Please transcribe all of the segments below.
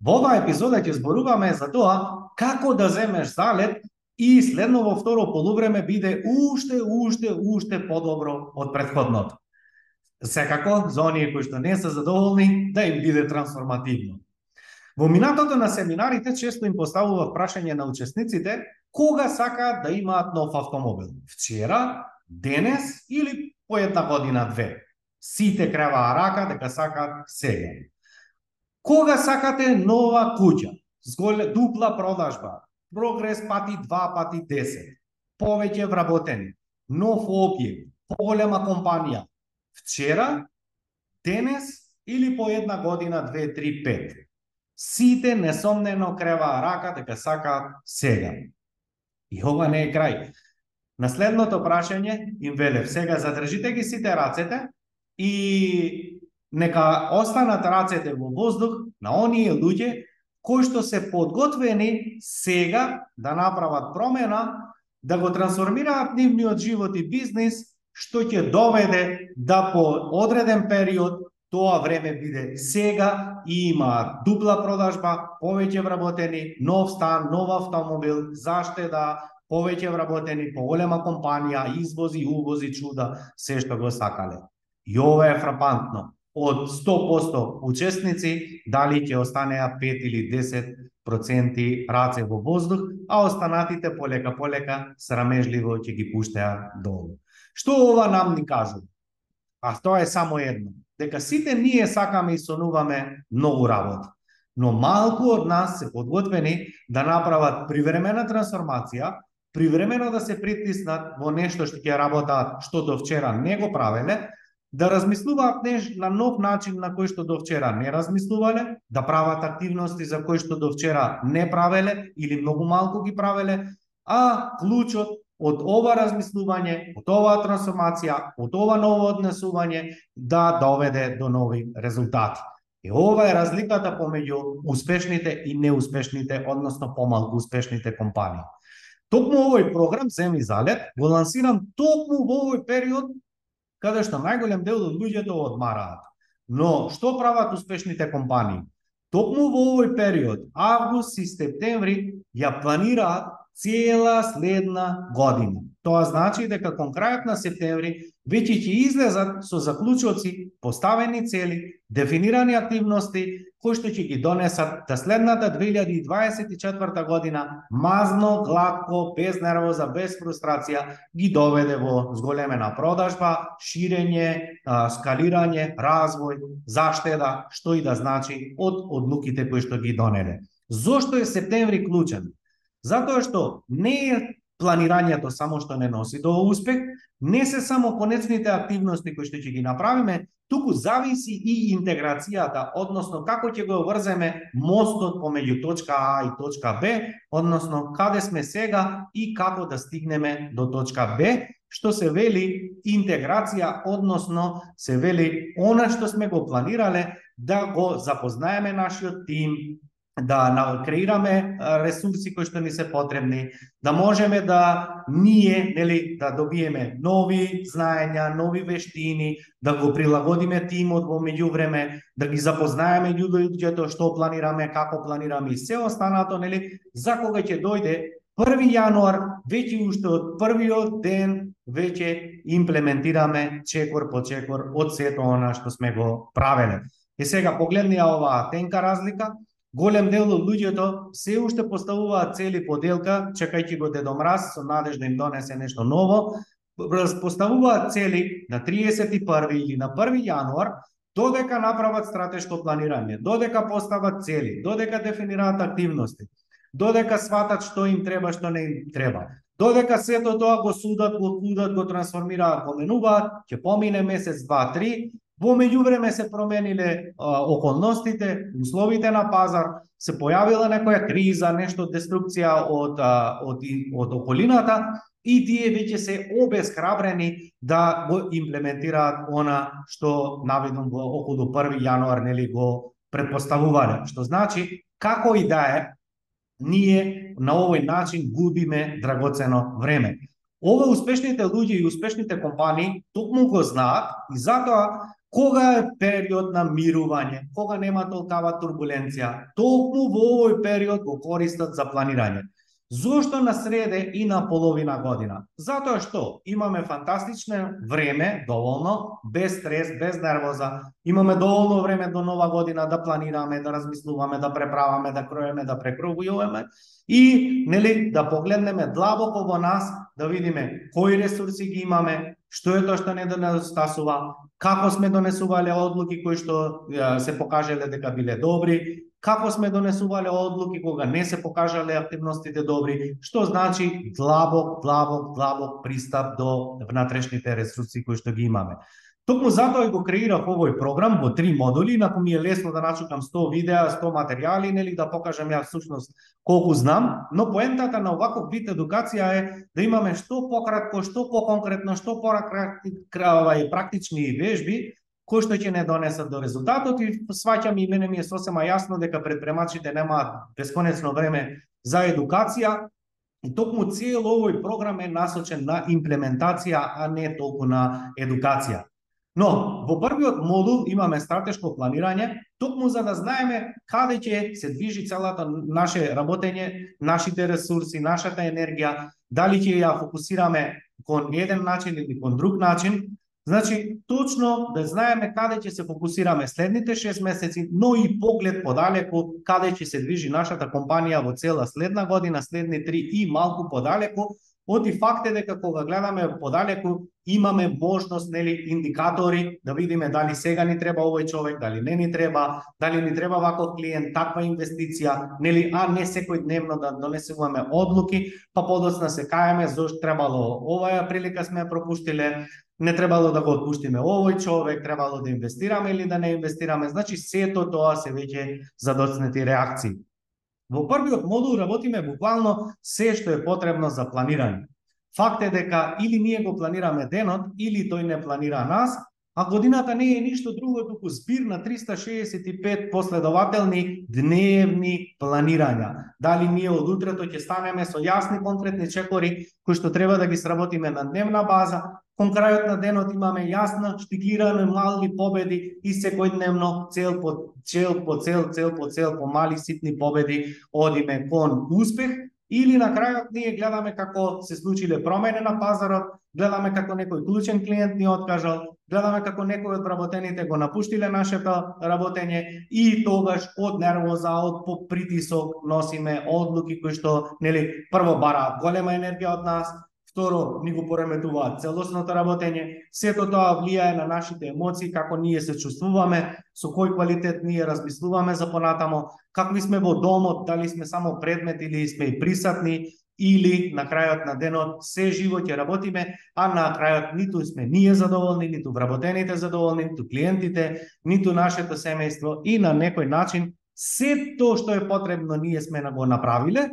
Во оваа епизода ќе зборуваме за тоа како да земеш залет и следно во второ полувреме биде уште, уште, уште подобро од предходното. Секако, за оние кои што не се задоволни, да им биде трансформативно. Во минатото на семинарите често им поставува прашање на учесниците кога сакаат да имаат нов автомобил. Вчера, денес или по една година две. Сите креваа рака дека сакаат сега. Кога сакате нова куќа, зголе дупла продажба, прогрес пати 2 пати 10, повеќе вработени, нов објект, поголема компанија, вчера, денес или по една година, 2, 3, 5. Сите несомнено креваа рака дека сакаат сега. И ова не е крај. На следното прашање им велев, сега задржите ги сите рацете и нека останат рацете во воздух на оние луѓе кои што се подготвени сега да направат промена, да го трансформираат нивниот живот и бизнис, што ќе доведе да по одреден период тоа време биде сега и има дупла продажба, повеќе вработени, нов стан, нов автомобил, заштеда, повеќе вработени, поголема компанија, извози, увози, чуда, се што го сакале. И ова е фрапантно од 100% учесници, дали ќе останеа 5 или 10 проценти раце во воздух, а останатите полека полека срамежливо ќе ги пуштеа долу. Што ова нам ни кажува? А тоа е само едно, дека сите ние сакаме и сонуваме многу работа, но малку од нас се подготвени да направат привремена трансформација, привремено да се притиснат во нешто што ќе работаат што до вчера не го правеле, да размислуваат неш на нов начин на кој што до вчера не размислувале, да прават активности за кои што до вчера не правеле или многу малку ги правеле, а клучот од ова размислување, од оваа трансформација, од ова ново однесување да доведе до нови резултати. И ова е разликата помеѓу успешните и неуспешните, односно помалку успешните компании. Токму овој програм Земи залет го лансирам токму во овој период каде што најголем дел од луѓето одмараат. Но што прават успешните компании? Токму во овој период, август и септември, ја планираат цела следна година. Тоа значи дека кон крајот на септември веќе ќе излезат со заклучоци, поставени цели, дефинирани активности кои што ќе ги донесат да следната 2024 година мазно, гладко, без нервоза, без фрустрација ги доведе во зголемена продажба, ширење, скалирање, развој, заштеда, што и да значи од одлуките кои што ги донеле. Зошто е септември клучен? Затоа што не е планирањето само што не носи до успех, не се само конечните активности кои што ќе ги направиме, туку зависи и интеграцијата, односно како ќе го врземе мостот помеѓу точка А и точка Б, односно каде сме сега и како да стигнеме до точка Б, што се вели интеграција, односно се вели она што сме го планирале да го запознаеме нашиот тим, да креираме ресурси кои што ни се потребни, да можеме да ние, нели, да добиеме нови знаења, нови вештини, да го прилагодиме тимот во меѓувреме, да ги запознаеме луѓето што планираме, како планираме и се останато, нели, за кога ќе дојде 1 јануар, веќе уште од првиот ден веќе имплементираме чекор по чекор од сето она што сме го правеле. И сега погледни оваа тенка разлика, Голем дел од луѓето се уште поставуваат цели поделка, чекајќи го Дедо Мраз со надежда им донесе нешто ново, поставуваат цели на 31 или на 1 јануар, додека направат стратешко планирање, додека постават цели, додека дефинираат активности, додека сватат што им треба, што не им треба. Додека сето тоа го судат, го кудат, го трансформираат, го менуваат, ќе помине месец, два, три, Во меѓувреме се промениле а, околностите, условите на пазар, се појавила некоја криза, нешто деструкција од, а, од, од околината и тие веќе се обесхрабрени да го имплементираат она што наведом во околу 1 јануар нели го предпоставувале. Што значи, како и да е, ние на овој начин губиме драгоцено време. Ова успешните луѓе и успешните компании токму го знаат и затоа Кога е период на мирување, кога нема толкава турбуленција, Толку во овој период го користат за планирање. Зошто на среде и на половина година? Затоа што имаме фантастично време, доволно, без стрес, без нервоза. Имаме доволно време до нова година да планираме, да размислуваме, да преправаме, да кроеме, да прекровуваме и нели да погледнеме длабоко во нас, да видиме кои ресурси ги имаме, што е тоа што не недостасува, како сме донесувале одлуки кои што се покажале дека биле добри, како сме донесувале одлуки кога не се покажале активностите добри, што значи длабок, длабок, длабок пристап до внатрешните ресурси кои што ги имаме. Токму затоа и го креирав овој програм во три модули, инаку ми е лесно да начукам 100 видеа, 100 материјали, нели да покажам ја всушност колку знам, но поентата на оваков вид едукација е да имаме што пократко, што поконкретно, што практични вежби кој што ќе не донесат до резултатот и сваќам и мене ми е сосема јасно дека предпремачите немаат бесконечно време за едукација, И токму цел овој програм е насочен на имплементација, а не толку на едукација. Но, во првиот модул имаме стратешко планирање, токму за да знаеме каде ќе се движи целата наше работење, нашите ресурси, нашата енергија, дали ќе ја фокусираме кон еден начин или кон друг начин, Значи, точно да знаеме каде ќе се фокусираме следните 6 месеци, но и поглед подалеку каде ќе се движи нашата компанија во цела следна година, следни 3 и малку подалеку, Оти факт е дека кога гледаме подалеку, имаме можност, нели, индикатори да видиме дали сега ни треба овој човек, дали не ни треба, дали ни треба ваков клиент, таква инвестиција, нели, а не секој дневно да донесуваме одлуки, па подоцна се кајаме зошто требало. Оваа прилика сме пропуштиле, не требало да го отпуштиме овој човек, требало да инвестираме или да не инвестираме. Значи сето тоа се веќе задоцнети реакции. Во првиот модул работиме буквално се што е потребно за планирање. Факт е дека или ние го планираме денот, или тој не планира нас, а годината не е ништо друго туку збир на 365 последователни дневни планирања. Дали ние од утрето ќе станеме со јасни конкретни чекори кои што треба да ги сработиме на дневна база, Кон крајот на денот имаме јасна, штикирани мали победи и секојдневно цел по цел по цел, цел по цел по мали ситни победи одиме. Кон успех или на крајот ние гледаме како се случиле промени на пазарот, гледаме како некој клучен клиент ни откажал, гледаме како некој од работените го напуштиле нашето па работење и тогаш од нервоза, од притисок носиме одлуки кои што нели прво бара голема енергија од нас, Второ, ни го пореметуваат целосното работење, сето тоа влијае на нашите емоции, како ние се чувствуваме, со кој квалитет ние размислуваме за понатамо, какви сме во домот, дали сме само предмет или сме и присатни, или на крајот на денот се живо ќе работиме, а на крајот ниту сме ние задоволни, ниту вработените задоволни, ниту клиентите, ниту нашето семејство и на некој начин се тоа што е потребно ние сме на го направиле,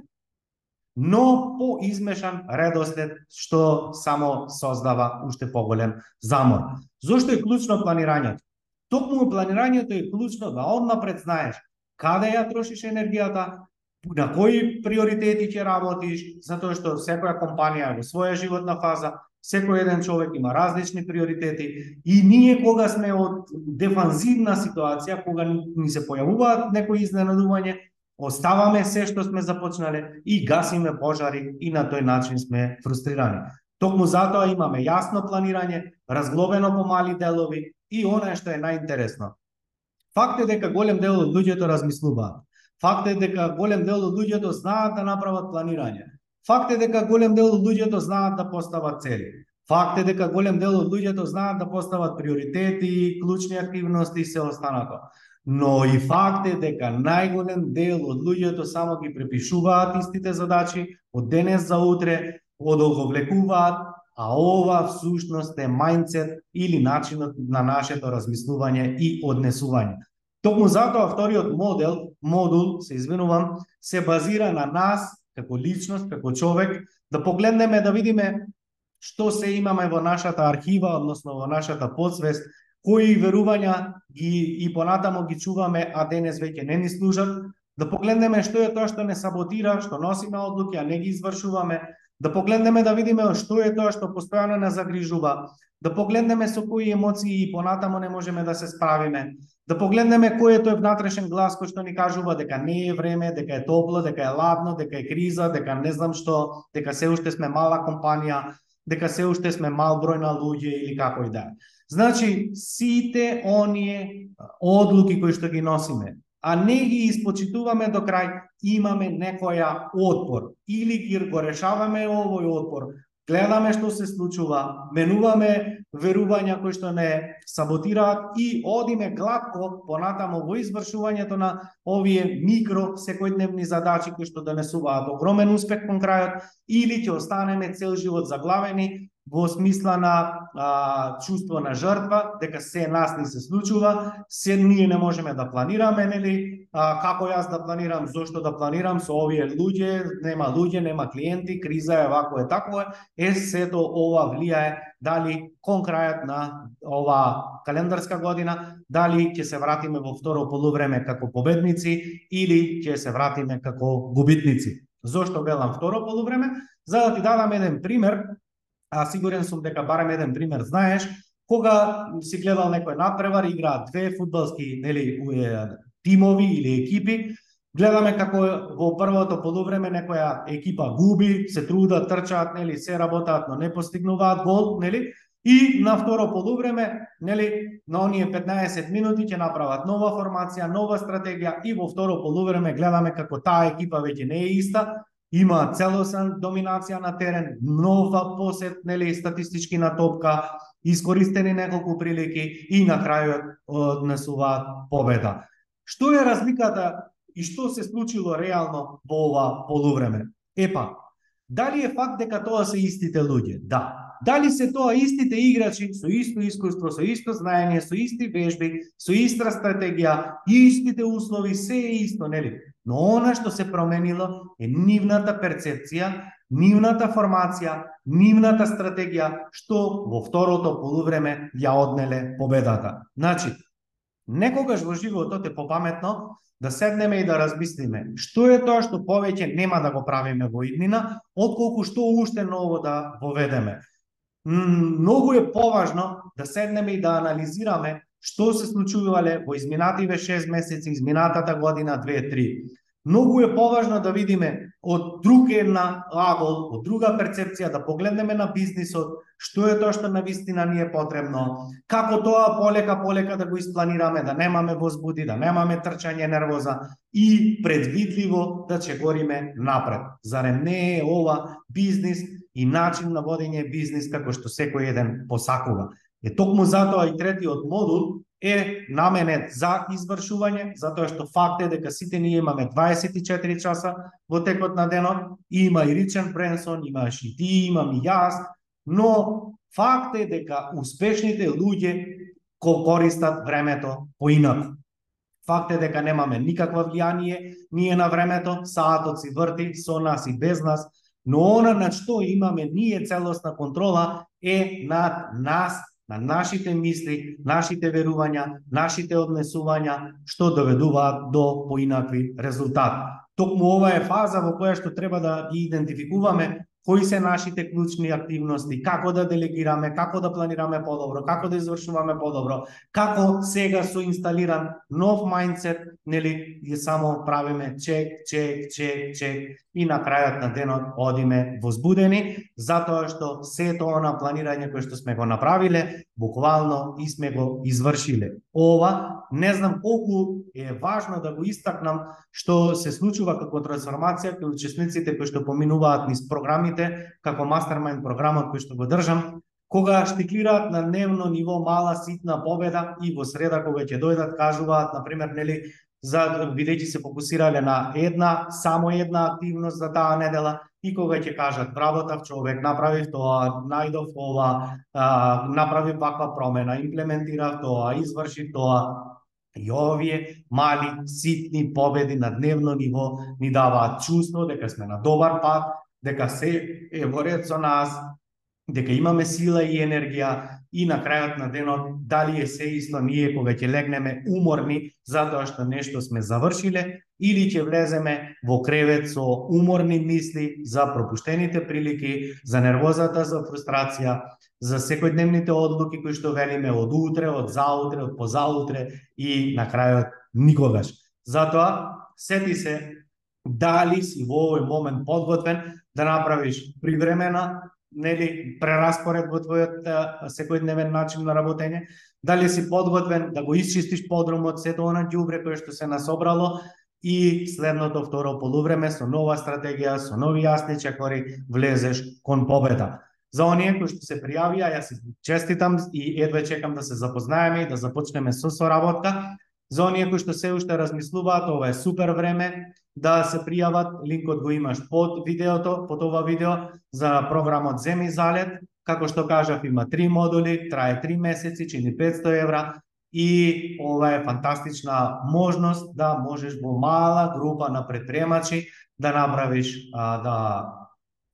но по измешан редослед што само создава уште поголем замор. Зошто е клучно планирањето? Токму планирањето е клучно да однапред знаеш каде ја трошиш енергијата, на кои приоритети ќе работиш, затоа што секоја компанија во своја животна фаза, секој еден човек има различни приоритети и ние кога сме од дефанзивна ситуација, кога ни се појавуваат некои изненадување, оставаме се што сме започнале и гасиме пожари и на тој начин сме фрустрирани. Токму затоа имаме јасно планирање, разглобено по мали делови и она што е најинтересно. Факт е дека голем дел од луѓето размислуваат. Факт е дека голем дел од луѓето знаат да направат планирање. Факт е дека голем дел од луѓето знаат да постават цели. Факт е дека голем дел од луѓето знаат да постават приоритети, клучни активности и се останато но и факт е дека најголем дел од луѓето само ги препишуваат истите задачи од денес за утре, одолговлекуваат а ова всушност е мајндсет или начинот на нашето размислување и однесување. Токму затоа вториот модел, модул, се извинувам, се базира на нас како личност, како човек, да погледнеме да видиме што се имаме во нашата архива, односно во нашата подсвест, кои верувања ги и понатамо ги чуваме, а денес веќе не ни служат, да погледнеме што е тоа што не саботира, што носиме одлуки, а не ги извршуваме, да погледнеме да видиме што е тоа што постојано не загрижува, да погледнеме со кои емоции и понатамо не можеме да се справиме, да погледнеме кој е тој внатрешен глас кој што ни кажува дека не е време, дека е топло, дека е ладно, дека е криза, дека не знам што, дека се уште сме мала компанија, дека се уште сме мал број на луѓе или како и да. Значи, сите оние одлуки кои што ги носиме, а не ги испочитуваме до крај, имаме некоја отпор. Или ги го решаваме овој отпор, гледаме што се случува, менуваме верувања кои што не саботираат и одиме гладко понатамо во извршувањето на овие микро секојдневни задачи кои што донесуваат огромен успех кон крајот или ќе останеме цел живот заглавени во смисла на а, чувство на жртва, дека се нас не се случува, се ние не можеме да планираме, нели, а, како јас да планирам, зошто да планирам со овие луѓе, нема луѓе, нема клиенти, криза е вако е тако е, е сето ова влијае дали кон крајот на ова календарска година, дали ќе се вратиме во второ полувреме како победници или ќе се вратиме како губитници. Зошто велам второ полувреме? За да ти дадам еден пример, а сигурен сум дека барем еден пример знаеш, кога си гледал некој напревар, играат две фудбалски нели, тимови или екипи, гледаме како во првото полувреме некоја екипа губи, се трудат, трчаат, нели, се работаат, но не постигнуваат гол, нели? И на второ полувреме, нели, на оние 15 минути ќе направат нова формација, нова стратегија и во второ полувреме гледаме како таа екипа веќе не е иста, има целосен доминација на терен, нова посет, нели, статистички на топка, искористени неколку прилики и на крајот однесуваат победа. Што е разликата и што се случило реално во ова полувреме? Епа, дали е факт дека тоа се истите луѓе? Да. Дали се тоа истите играчи со исто искуство, со исто знаење, со исти вежби, со иста стратегија, истите услови, се е исто, нели? Но она што се променило е нивната перцепција, нивната формација, нивната стратегија, што во второто полувреме ја однеле победата. Значи, некогаш во животот е попаметно да седнеме и да размислиме што е тоа што повеќе нема да го правиме во иднина, отколку што уште ново да воведеме. Многу е поважно да седнеме и да анализираме што се случувале во изминативе 6 месеци, изминатата година 2-3. Многу е поважно да видиме од друг една лагол, од друга перцепција, да погледнеме на бизнисот, што е тоа што на вистина ни е потребно, како тоа полека полека да го испланираме, да немаме возбуди, да немаме трчање нервоза и предвидливо да че гориме напред. Зарем не е ова бизнис и начин на водење бизнис како што секој еден посакува. Е токму затоа и третиот модул е наменет за извршување, затоа што факт е дека сите ние имаме 24 часа во текот на денот, има и Ричард Бренсон, имаш и ти, имам и јас, но факт е дека успешните луѓе користат времето поинаку. Факт е дека немаме никаква влијание ние на времето, саатот си врти со нас и без нас, но она на што имаме ние целосна контрола е над нас на нашите мисли, нашите верувања, нашите однесувања, што доведуваат до поинакви резултати. Токму ова е фаза во која што треба да ги идентификуваме кои се нашите клучни активности, како да делегираме, како да планираме подобро, како да извршуваме подобро, како сега со инсталиран нов мајндсет, нели, ја само правиме чек, чек, чек, чек и на крајот на денот одиме возбудени, затоа што сето она планирање кое што сме го направиле, буквално и сме го извршиле. Ова, не знам колку е важно да го истакнам што се случува како трансформација кај учесниците кои што поминуваат низ програмите, како мастермајнд програмот кој што го држам, кога штиклираат на дневно ниво мала ситна победа и во среда кога ќе дојдат кажуваат на пример нели за бидејќи се фокусирале на една, само една активност за таа недела и кога ќе кажат вработав човек, направив тоа, најдов ова, а, направив ваква промена, имплементирав тоа, изврши тоа, И овие мали, ситни победи на дневно ниво ни даваат чувство дека сме на добар пат, дека се е во ред со нас, дека имаме сила и енергија и на крајот на денот дали е се исто ние кога ќе легнеме уморни затоа што нешто сме завршиле или ќе влеземе во кревет со уморни мисли за пропуштените прилики, за нервозата, за фрустрација, за секојдневните одлуки кои што велиме од утре, од заутре, од позаутре и на крајот никогаш. Затоа, сети се дали си во овој момент подготвен да направиш привремена нели прераспоред во твојот секојдневен начин на работење, дали си подготвен да го исчистиш подрумот сето она ѓубре кое што се насобрало и следното второ полувреме со нова стратегија, со нови јасни чекори влезеш кон победа. За оние кои што се пријавија, јас се честитам и едве чекам да се запознаеме и да започнеме со соработка. За оние кои што се уште размислуваат, ова е супер време да се пријават, линкот го имаш под видеото, под ова видео за програмот Земи залет, како што кажав има три модули, трае три месеци, чини 500 евра и ова е фантастична можност да можеш во мала група на предприемачи да направиш а, да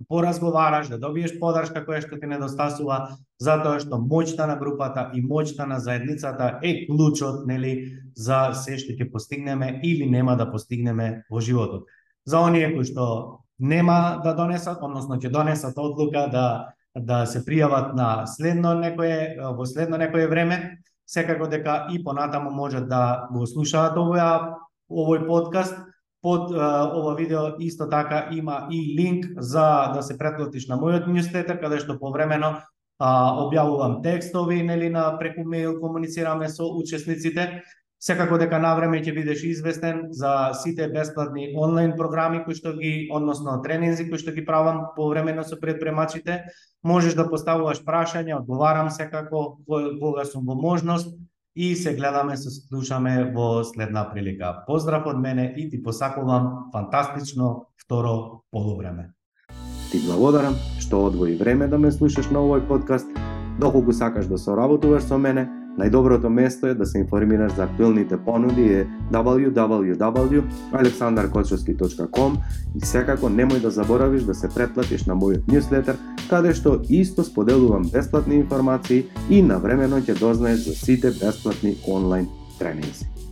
поразговараш, да добиеш подршка која што ти недостасува, затоа што моќта на групата и моќта на заедницата е клучот, нели, за се што ќе постигнеме или нема да постигнеме во животот. За оние кои што нема да донесат, односно ќе донесат одлука да да се пријават на следно некое во следно некое време, секако дека и понатаму можат да го слушаат овој овој подкаст Под а, ова видео исто така има и линк за да се претплатиш на мојот ньюслетер, каде што повремено а, објавувам текстови, нели на преку мејл комуницираме со учесниците. Секако дека на време ќе бидеш известен за сите бесплатни онлайн програми кои што ги, односно тренинзи кои што ги правам повремено со предпремачите. Можеш да поставуваш прашања, одговарам секако кога сум во можност и се гледаме, се слушаме во следна прилика. Поздрав од мене и ти посакувам фантастично второ полувреме. Ти благодарам што одвои време да ме слушаш на овој подкаст. Доколку сакаш да соработуваш со мене, Најдоброто место е да се информираш за актуелните понуди е www.aleksandarkochovski.com и секако немој да заборавиш да се претплатиш на мојот ньюслетер, каде што исто споделувам бесплатни информации и навремено ќе дознаеш за сите бесплатни онлайн тренинзи.